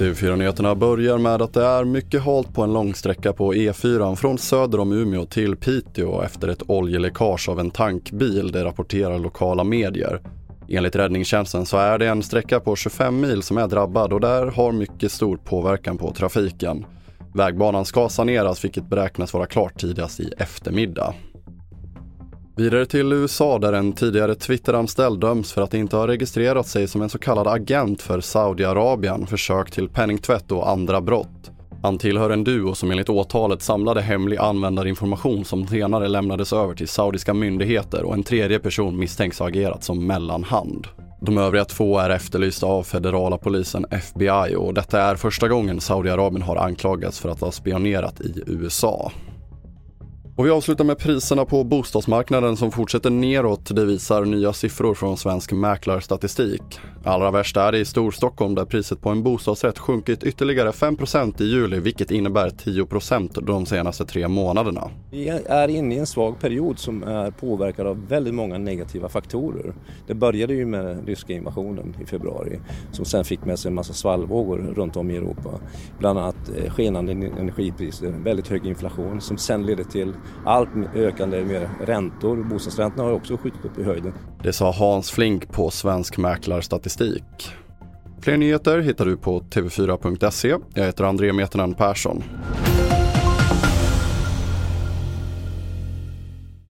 TV4-nyheterna börjar med att det är mycket halt på en långsträcka på E4 från söder om Umeå till Piteå efter ett oljeläckage av en tankbil, det rapporterar lokala medier. Enligt räddningstjänsten så är det en sträcka på 25 mil som är drabbad och där har mycket stor påverkan på trafiken. Vägbanan ska saneras vilket beräknas vara klart tidigast i eftermiddag. Vidare till USA där en tidigare Twitter-anställd döms för att inte ha registrerat sig som en så kallad agent för Saudiarabien, försök till penningtvätt och andra brott. Han tillhör en duo som enligt åtalet samlade hemlig användarinformation som senare lämnades över till saudiska myndigheter och en tredje person misstänks ha agerat som mellanhand. De övriga två är efterlysta av federala polisen FBI och detta är första gången Saudiarabien har anklagats för att ha spionerat i USA. Och vi avslutar med priserna på bostadsmarknaden som fortsätter neråt. Det visar nya siffror från Svensk Mäklarstatistik. Allra värst är det i Storstockholm där priset på en bostadsrätt sjunkit ytterligare 5% i juli vilket innebär 10% de senaste tre månaderna. Vi är inne i en svag period som är påverkad av väldigt många negativa faktorer. Det började ju med den ryska invasionen i februari som sen fick med sig en massa svallvågor runt om i Europa. Bland annat eh, skenande energipriser, väldigt hög inflation som sen ledde till allt ökande med räntor. Bostadsräntorna har också skjutit upp i höjden. Det sa Hans Flink på Svensk Mäklarstatistik. Fler nyheter hittar du på tv4.se. Jag heter André Metenen Persson.